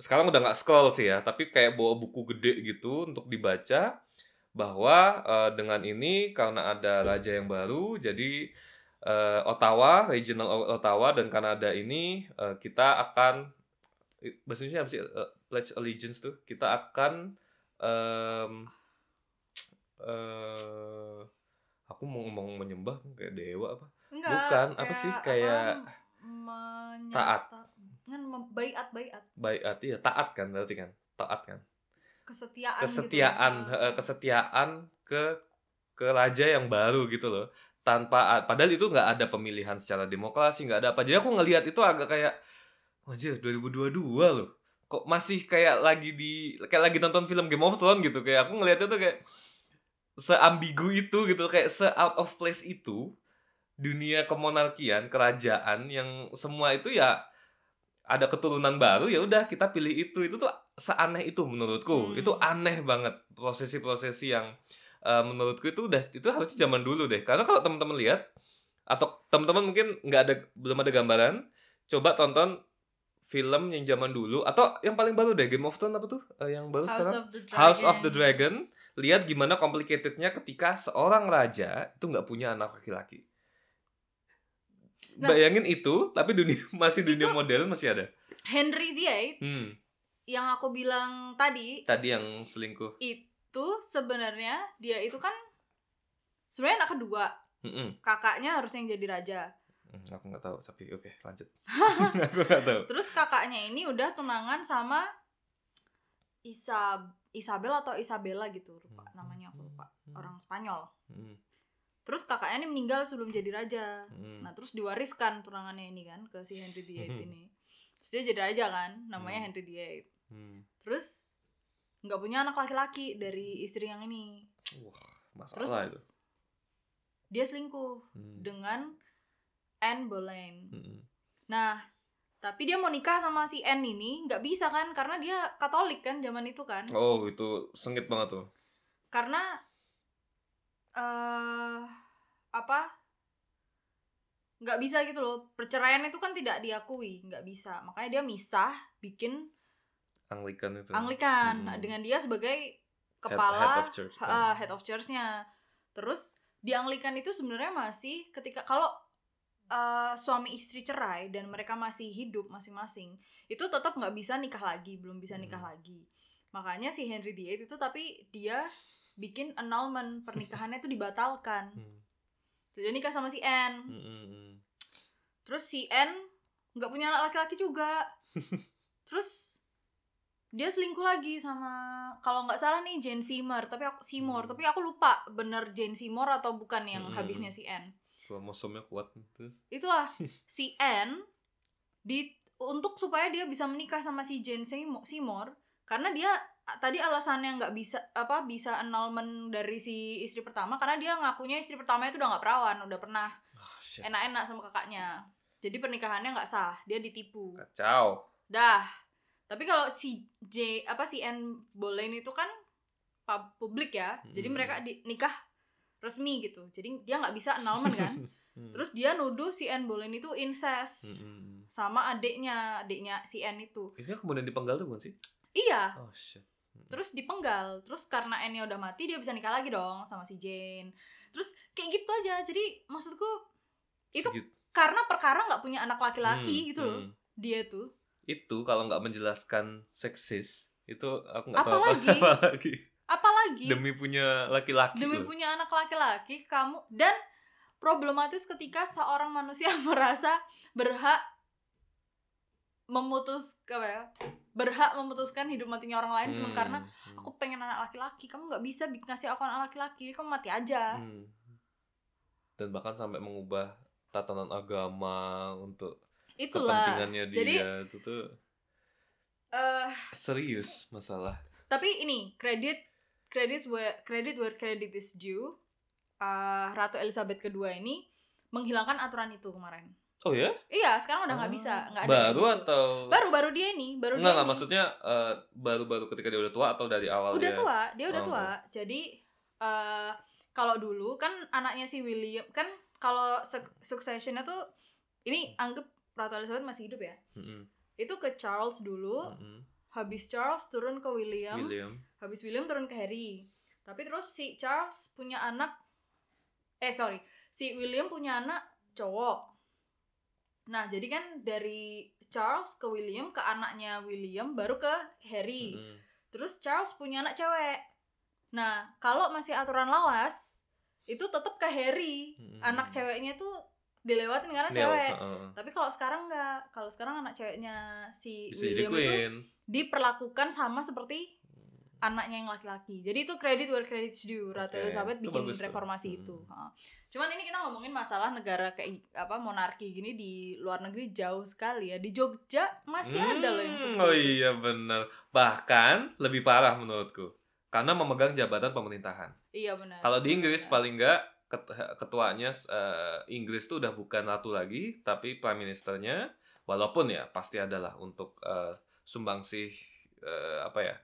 sekarang udah nggak scroll sih ya tapi kayak bawa buku gede gitu untuk dibaca bahwa eh, dengan ini karena ada raja yang baru jadi eh, Ottawa, regional Ottawa dan Kanada ini eh, kita akan i- bahasa Indonesia apa sih pledge allegiance tuh kita akan em, eh aku mau ngomong menyembah kayak dewa apa? Enggak. Bukan, apa sih, kayak taat. Kan baiat baiat. Baiat iya taat kan berarti kan? Taat kan? Kesetiaan kesetiaan gitu. eh, kesetiaan ke ke raja yang baru gitu loh. Tanpa padahal itu nggak ada pemilihan secara demokrasi nggak ada apa. Jadi aku ngelihat itu agak kayak wajah 2022 loh kok masih kayak lagi di kayak lagi nonton film Game of Thrones gitu. Kayak aku ngelihatnya tuh kayak seambigu itu gitu. Kayak se out of place itu dunia kemonarkian kerajaan yang semua itu ya ada keturunan baru ya udah kita pilih itu. Itu tuh seaneh itu menurutku. Hmm. itu aneh banget prosesi-prosesi yang eh, menurutku itu udah itu harusnya zaman dulu deh. Karena kalau teman-teman lihat atau teman-teman mungkin nggak ada belum ada gambaran coba tonton film yang zaman dulu atau yang paling baru deh Game of Thrones apa tuh Eh, yang baru House sekarang of the. House of the Dragon. lihat gimana complicatednya ketika seorang raja itu nggak punya anak laki-laki Nah. bayangin itu tapi dunia masih dunia modern masih ada Henry VIII hmm yang aku bilang tadi tadi yang selingkuh itu sebenarnya dia itu kan sebenarnya anak kedua Mm-mm. kakaknya harusnya yang jadi raja Hmm, aku nggak tahu tapi oke lanjut. Aku nggak tahu. Terus kakaknya ini udah tunangan sama Isa Isabel atau Isabella gitu lupa namanya aku lupa. Orang Spanyol. Hmm, terus kakaknya ini meninggal sebelum jadi raja. Hmm. nah terus diwariskan tunangannya ini kan ke si Henry VIII Hmm. ini. Terus dia jadi raja kan namanya Hmm. Henry VIII Hmm. terus nggak punya anak laki-laki dari istri yang ini. Wah, terus masalah itu. dia selingkuh Hmm. dengan Anne Boleyn Hmm. nah tapi dia mau nikah sama si Anne ini nggak bisa kan karena dia Katolik kan zaman itu kan. Oh itu sengit banget tuh. Karena eh apa nggak bisa gitu loh. Perceraian itu kan tidak diakui nggak bisa. Makanya dia misah bikin Anglikan itu. Anglikan. Hmm. Nah, dengan dia sebagai kepala head of church, head of church-nya. Terus di Anglikan itu sebenarnya masih ketika kalau eh, suami istri cerai dan mereka masih hidup masing-masing itu tetap nggak bisa nikah lagi belum bisa nikah Hmm. lagi makanya si Henry VIII itu tapi dia bikin annulment pernikahannya itu dibatalkan Hmm. dia nikah sama si Anne Hmm, hmm, hmm. terus si Anne nggak punya anak laki-laki juga terus dia selingkuh lagi sama kalau nggak salah nih Jane Seymour tapi aku Seymour Hmm. tapi aku lupa bener Jane Seymour atau bukan yang Hmm. habisnya si Anne kromosomnya kuat terus. Itulah si Anne di untuk supaya dia bisa menikah sama si Jane Seymour, karena dia tadi alasannya nggak bisa apa bisa annulment dari si istri pertama karena dia ngakunya istri pertama itu udah nggak perawan udah pernah ah shit. enak-enak sama kakaknya. Jadi pernikahannya nggak sah dia ditipu. Kacau. Dah. Tapi kalau si J apa si N Boleyn itu kan pub- publik ya. Jadi Hmm. mereka di, nikah resmi gitu. Jadi dia nggak bisa annulment kan. Hmm. terus dia nuduh si N Boleyn itu incest Hmm, hmm, sama adiknya adiknya si N itu. Itu kemudian dipenggal tuh bukan sih? Iya. Oh shit. Terus dipenggal. Terus karena N udah mati dia bisa nikah lagi dong sama si Jane. Terus kayak gitu aja. Jadi maksudku itu Segit- karena perkara nggak punya anak laki-laki Hmm, gitu loh hmm. dia tuh. Itu kalau nggak menjelaskan seksis itu aku nggak tahu apa lagi apalagi demi punya laki-laki demi loh. punya anak laki-laki kamu dan problematis ketika seorang manusia merasa berhak memutus apa ya berhak memutuskan hidup matinya orang lain cuma Hmm, karena hmm, aku pengen anak laki-laki kamu nggak bisa bi- ngasih aku anak laki-laki kamu mati aja hmm. dan bahkan sampai mengubah tatanan agama untuk itulah kepentingannya dia jadi itu tuh eh serius masalah tapi ini kredit kredit where credit where credit is due Eh, Ratu Elizabeth kedua ini menghilangkan aturan itu kemarin. Oh ya? Iya sekarang udah nggak bisa nggak ada baru yang- atau? Baru baru dia ini baru enggak ini. maksudnya eh, baru-baru ketika dia udah tua atau dari awal udah dia? tua dia udah Oh, tua. jadi eh kalau dulu kan anaknya si William kan kalau su- successionnya tuh ini anggap Ratu Elizabeth masih hidup ya? Mm-mm, itu ke Charles dulu. Mm-mm. Habis Charles turun ke William, William habis William turun ke Harry tapi terus si Charles punya anak eh sorry si William punya anak cowok. Nah, jadi kan dari Charles ke William ke anaknya William baru ke Harry. Mm-mm. Terus Charles punya anak cewek. Nah, kalau masih aturan lawas, itu tetap ke Harry. Mm-mm. Anak ceweknya tuh dilewatin karena Neo, cewek. heeh. Tapi kalau sekarang enggak. Kalau sekarang anak ceweknya si Bisa William itu. Diperlakukan sama seperti anaknya yang laki-laki. Jadi itu credit where credit's due. Ratu Oke, Elizabeth itu bikin tuh. reformasi Hmm. itu. Cuman ini kita ngomongin masalah negara kayak apa monarki gini di luar negeri jauh sekali ya. Di Jogja masih ada loh yang Hmm, seperti Oh itu. iya benar. Bahkan lebih parah menurutku. Karena memegang jabatan pemerintahan. Iya benar. Kalau di Inggris Benar. paling enggak ket- ketuanya eh, Inggris tuh udah bukan ratu lagi, tapi prime ministernya walaupun ya pasti adalah untuk eh, sumbangsih eh, apa ya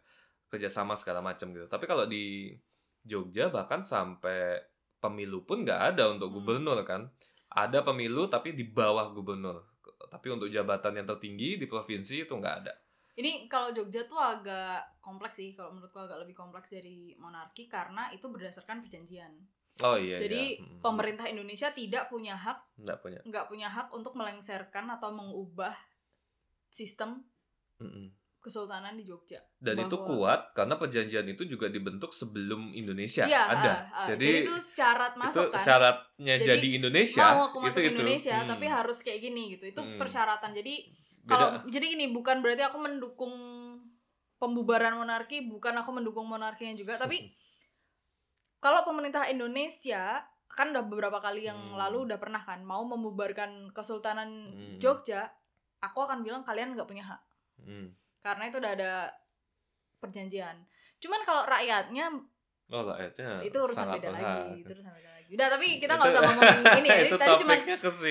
kerjasama segala macam gitu. Tapi kalau di Jogja bahkan sampai pemilu pun nggak ada untuk Hmm. gubernur kan. Ada pemilu tapi di bawah gubernur. Tapi untuk jabatan yang tertinggi di provinsi itu nggak ada. Ini kalau Jogja tuh agak kompleks sih. Kalau menurutku agak lebih kompleks dari monarki karena itu berdasarkan perjanjian. Oh iya. Jadi iya. Hmm. pemerintah Indonesia tidak punya hak nggak punya. nggak punya hak untuk melengsarkan atau mengubah sistem Mm-mm. kesultanan di Jogja. Dan itu kuat karena perjanjian itu juga dibentuk sebelum Indonesia Iya, ada. ah, ah. Jadi, itu syarat masuk itu kan. syaratnya Jadi, jadi Indonesia. mau aku itu masuk itu. Indonesia Hmm. tapi harus kayak gini gitu. Itu Hmm. persyaratan. Jadi kalau jadi gini bukan berarti aku mendukung pembubaran monarki, bukan aku mendukung monarkinya juga, tapi kalau pemerintah Indonesia kan udah beberapa kali yang Hmm. lalu udah pernah kan mau membubarkan Kesultanan Hmm. Jogja, aku akan bilang kalian nggak punya hak Hmm. karena itu udah ada perjanjian. Cuman kalau rakyatnya Oh, rakyatnya itu urusan beda berhak. lagi, itu urusan beda lagi. Udah tapi kita nggak usah ngomongin ini ya. Itu tadi cuman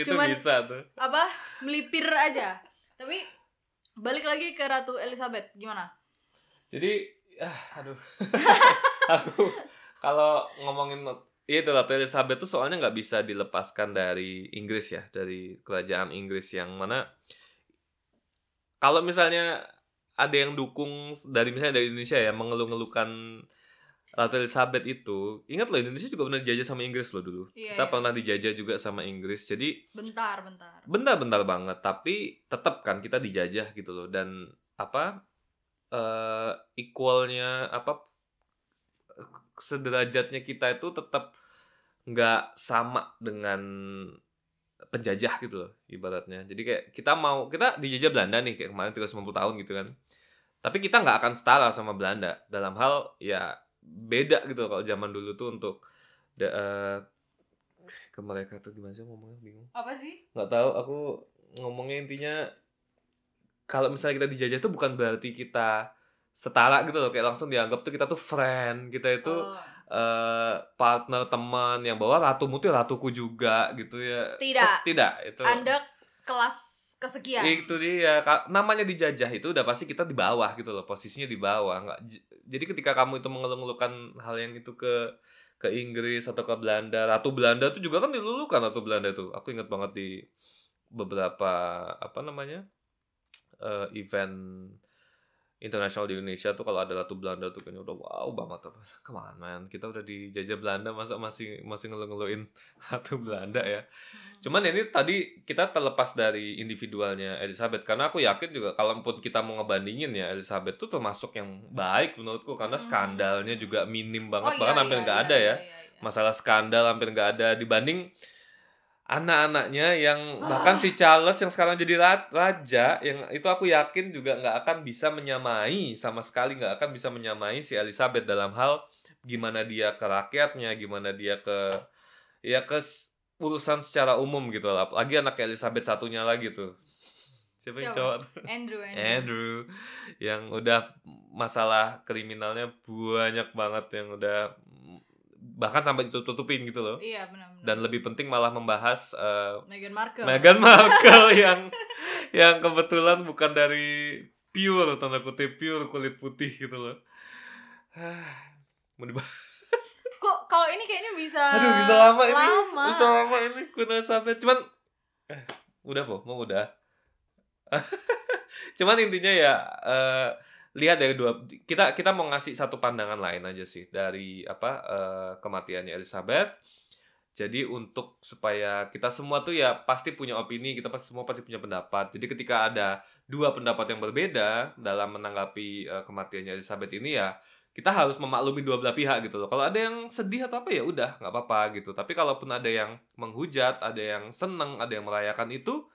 cuman- bisa tuh. apa melipir aja. Tapi balik lagi ke Ratu Elizabeth gimana? Jadi ah aduh. Aku kalau ngomongin itu Ratu Elizabeth tuh soalnya nggak bisa dilepaskan dari Inggris ya, dari kerajaan Inggris yang mana kalau misalnya ada yang dukung dari misalnya dari Indonesia ya mengeluh-ngeluhkan Ratu Elizabeth itu, ingat loh Indonesia juga pernah dijajah sama Inggris loh dulu. Iya, Kita iya. pernah dijajah juga sama Inggris. Jadi Bentar, bentar. bentar-bentar banget tapi tetap kan kita dijajah gitu loh dan apa eh equalnya apa sederajatnya kita itu tetap nggak sama dengan penjajah gitu loh ibaratnya. Jadi kayak kita mau kita dijajah Belanda nih kayak kemarin 350 tahun gitu kan. Tapi kita nggak akan setara sama Belanda. Dalam hal ya beda gitu loh kalau zaman dulu tuh untuk da- eh, ke mereka tuh gimana sih ngomongnya? Bingung. Apa sih? nggak tahu aku ngomongnya intinya kalau misalnya kita dijajah itu bukan berarti kita setara gitu loh. Kayak langsung dianggap tuh kita tuh friend kita itu Oh, eh, partner teman yang bawa ratumu tuh ratuku juga gitu ya Tidak. tidak itu Anda kelas kesekian. itu dia namanya dijajah itu udah pasti kita di bawah gitu loh posisinya di bawah nggak jadi ketika kamu itu mengeluh-ngeluhkan hal yang itu ke ke Inggris atau ke Belanda ratu Belanda tuh juga kan dilulukan ratu Belanda tuh aku ingat banget di beberapa apa namanya eh, event internasional di Indonesia tuh kalau ada ratu Belanda tuh kayaknya udah wow banget apa ke mana man kita udah dijajah Belanda masa masih masih ngeluh-ngeluhin ratu Belanda ya Hmm. Cuman ini tadi kita terlepas dari individualnya Elizabeth karena aku yakin juga kalaupun kita mau ngebandingin ya Elizabeth tuh termasuk yang baik menurutku karena Hmm. skandalnya juga minim banget Oh, iya, bahkan hampir iya, nggak iya, ada iya, ya iya, iya. masalah skandal hampir nggak ada dibanding anak-anaknya yang Ah. bahkan si Charles yang sekarang jadi ra- raja yang itu aku yakin juga nggak akan bisa menyamai sama sekali nggak akan bisa menyamai si Elizabeth dalam hal gimana dia ke rakyatnya gimana dia ke ya ke urusan secara umum gitu lah lagi anak Elizabeth satunya lagi tuh siapa yang cowok tuh? Andrew, Andrew. Andrew yang udah masalah kriminalnya banyak banget yang udah bahkan sampai ditutup-tutupin gitu loh Iya, benar. Dan lebih penting malah membahas eh, Meghan Markle. Meghan Markle yang yang kebetulan bukan dari pure tanda kutip pure kulit putih gitu loh. Mau dibahas. Kok kalau ini kayaknya bisa Aduh bisa lama ini. Lama. Bisa lama ini Queen Elizabeth. Cuman eh, udah po, mau udah. Cuman intinya ya eh, lihat dari dua kita kita mau ngasih satu pandangan lain aja sih dari apa eh, kematiannya Elizabeth Jadi untuk supaya kita semua tuh ya pasti punya opini, kita pasti semua pasti punya pendapat. Jadi ketika ada dua pendapat yang berbeda dalam menanggapi uh, kematiannya Elizabeth ini ya kita harus memaklumi dua belah pihak gitu loh. Kalau ada yang sedih atau apa ya udah nggak apa-apa gitu. Tapi kalaupun ada yang menghujat, ada yang seneng, ada yang merayakan itu,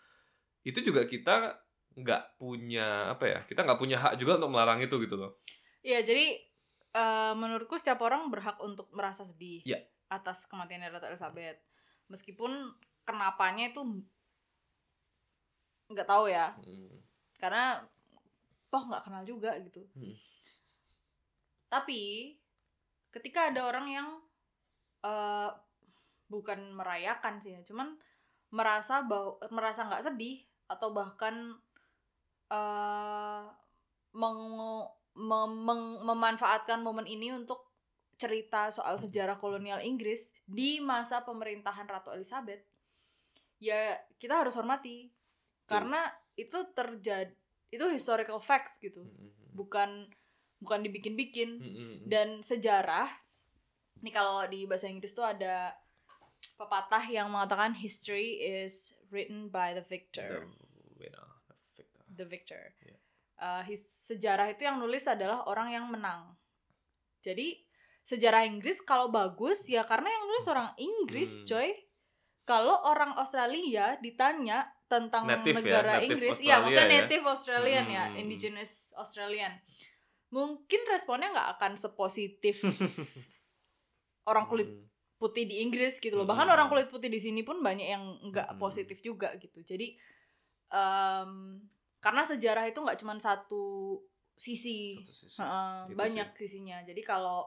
itu juga kita nggak punya apa ya? Kita nggak punya hak juga untuk melarang itu gitu loh. Iya, jadi uh, menurutku setiap orang berhak untuk merasa sedih Iya. Atas kematian Ratu Elizabeth. Meskipun kenapanya itu nggak tahu ya, Hmm. karena toh nggak kenal juga gitu. Hmm. Tapi ketika ada orang yang eh bukan merayakan sih ya, cuman merasa bahwa merasa nggak sedih atau bahkan eh meng, mem- meng- memanfaatkan momen ini untuk cerita soal sejarah kolonial Inggris di masa pemerintahan Ratu Elizabeth, ya kita harus hormati karena itu terjadi itu historical facts gitu Hmm. bukan bukan dibikin-bikin Hmm. dan sejarah nih kalau di bahasa Inggris tuh ada pepatah yang mengatakan history is written by the victor The winner, the victor. the victor. Uh, his- sejarah itu yang nulis adalah orang yang menang jadi sejarah Inggris kalau bagus ya karena yang nulis orang Inggris Hmm. coy kalau orang Australia ditanya tentang Native ya, negara native Inggris iya maksudnya ya. native Australian ya Hmm. indigenous Australian mungkin responnya nggak akan sepositif orang kulit Hmm. putih di Inggris gitu loh. Bahkan Hmm. orang kulit putih di sini pun banyak yang nggak Hmm. positif juga gitu. Jadi em, karena sejarah itu nggak cuma satu sisi, Satu sisi. Heeh, Gitu banyak sisinya. Jadi kalau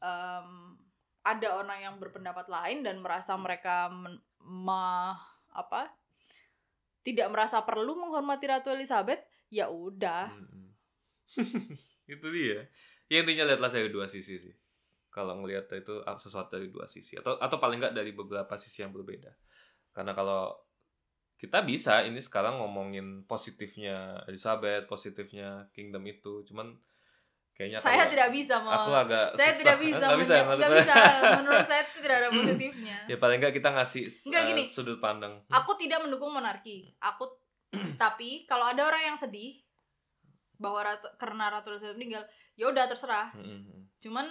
em, ada orang yang berpendapat lain dan merasa mereka men- ma apa tidak merasa perlu menghormati Ratu Elizabeth, ya udah. Mm-mm. itu dia. Ya intinya lihatlah dari dua sisi sih. Kalau ngelihat itu sesuatu dari dua sisi atau atau paling nggak dari beberapa sisi yang berbeda. Karena kalau kita bisa ini sekarang ngomongin positifnya Elizabeth, positifnya kingdom itu, cuman kayaknya Saya kalau tidak bisa mau aku agak saya susah. tidak bisa Nggak bisa, maksud nggak bisa menurut saya itu tidak ada positifnya ya paling nggak kita ngasih Nggak, eh, gini. sudut pandang. aku tidak mendukung monarki aku tapi kalau ada orang yang sedih bahwa ratu, karena ratu Elizabeth meninggal ya udah terserah Mm-mm. cuman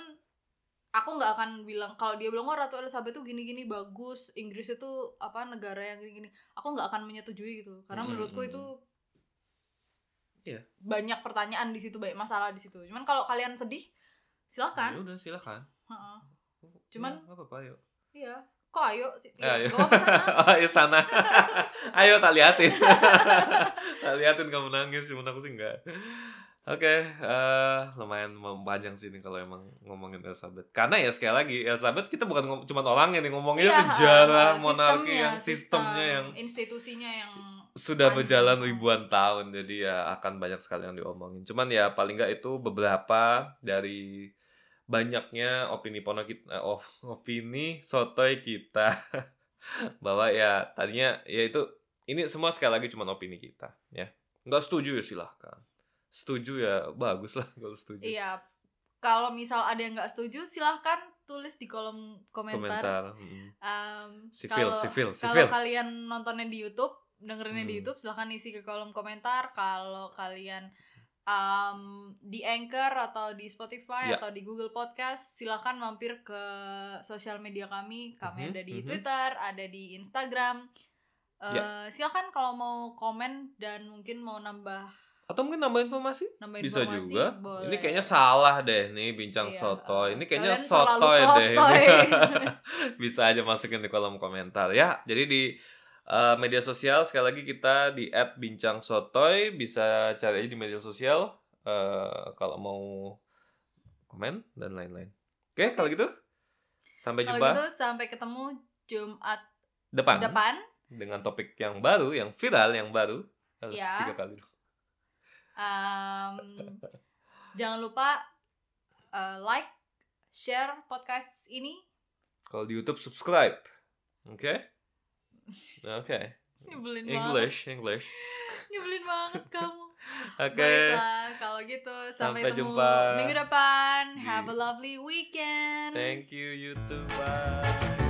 aku nggak akan bilang kalau dia bilang oh ratu Elizabeth tuh gini-gini bagus Inggris itu apa negara yang gini-gini aku nggak akan menyetujui gitu karena Mm-mm. menurutku itu Iya. banyak pertanyaan di situ banyak masalah di situ cuman kalau kalian sedih Ya silakan udah silakan. Heeh. Cuman- Ya, nggak apa-apa yuk. iya kok ayo sih ya, iya. nggak apa-apa sana Oh, ayo sana. ayo tak liatin. tak liatin kamu nangis, cuman aku sih enggak. Oke, eh, lumayan memanjang sih ini kalau emang ngomongin Elizabeth. Karena ya sekali lagi Elizabeth kita bukan ngom- cuma orang yang ngomongnya Iya, sejarah ha, monarki yang sistemnya sistem, yang institusinya yang sudah panjang. berjalan ribuan tahun jadi ya akan banyak sekali yang diomongin. Cuman ya paling nggak itu beberapa dari banyaknya opini pono kita, eh, oh, opini sotoy kita bahwa ya tadinya ya itu ini semua sekali lagi cuma opini kita ya. Nggak setuju ya silahkan. Setuju ya bagus lah kalau setuju. iya kalau misal ada yang nggak setuju silahkan tulis di kolom komentar, Komentar. mm. Em, Sivil, kalau sivil, kalau kalian nontonnya di YouTube dengerinnya di Hmm. YouTube silahkan isi ke kolom komentar kalau kalian em, di Anchor atau di Spotify Ya. atau di Google Podcast silahkan mampir ke sosial media kami kami Mhm, ada di mhm. Twitter ada di Instagram Eh, Ya. silahkan kalau mau komen dan mungkin mau nambah Atau mungkin nambah informasi? nambah Bisa informasi juga. boleh. Ini kayaknya salah deh nih bincang Iya, sotoy. Ini kayaknya kalian terlalu sotoy deh. Bisa aja masukin di kolom komentar ya. Jadi di uh, media sosial sekali lagi kita di @bincangsotoy bisa cari aja di media sosial uh, kalau mau komen dan lain-lain. Oke, kalau gitu sampai Kalau jumpa gitu sampai ketemu Jumat depan, depan. dengan topik yang baru, yang viral, yang baru. Eh, Ya. Tiga kali. Em, jangan lupa eh, like, share podcast ini. Kalau di YouTube subscribe. Oke? Oke. Nyebelin banget. English, English. Nyebelin banget kamu. Oke. Baiklah, kalau gitu sampai, Sampai jumpa minggu depan. Have a lovely weekend. Thank you YouTube. Bye.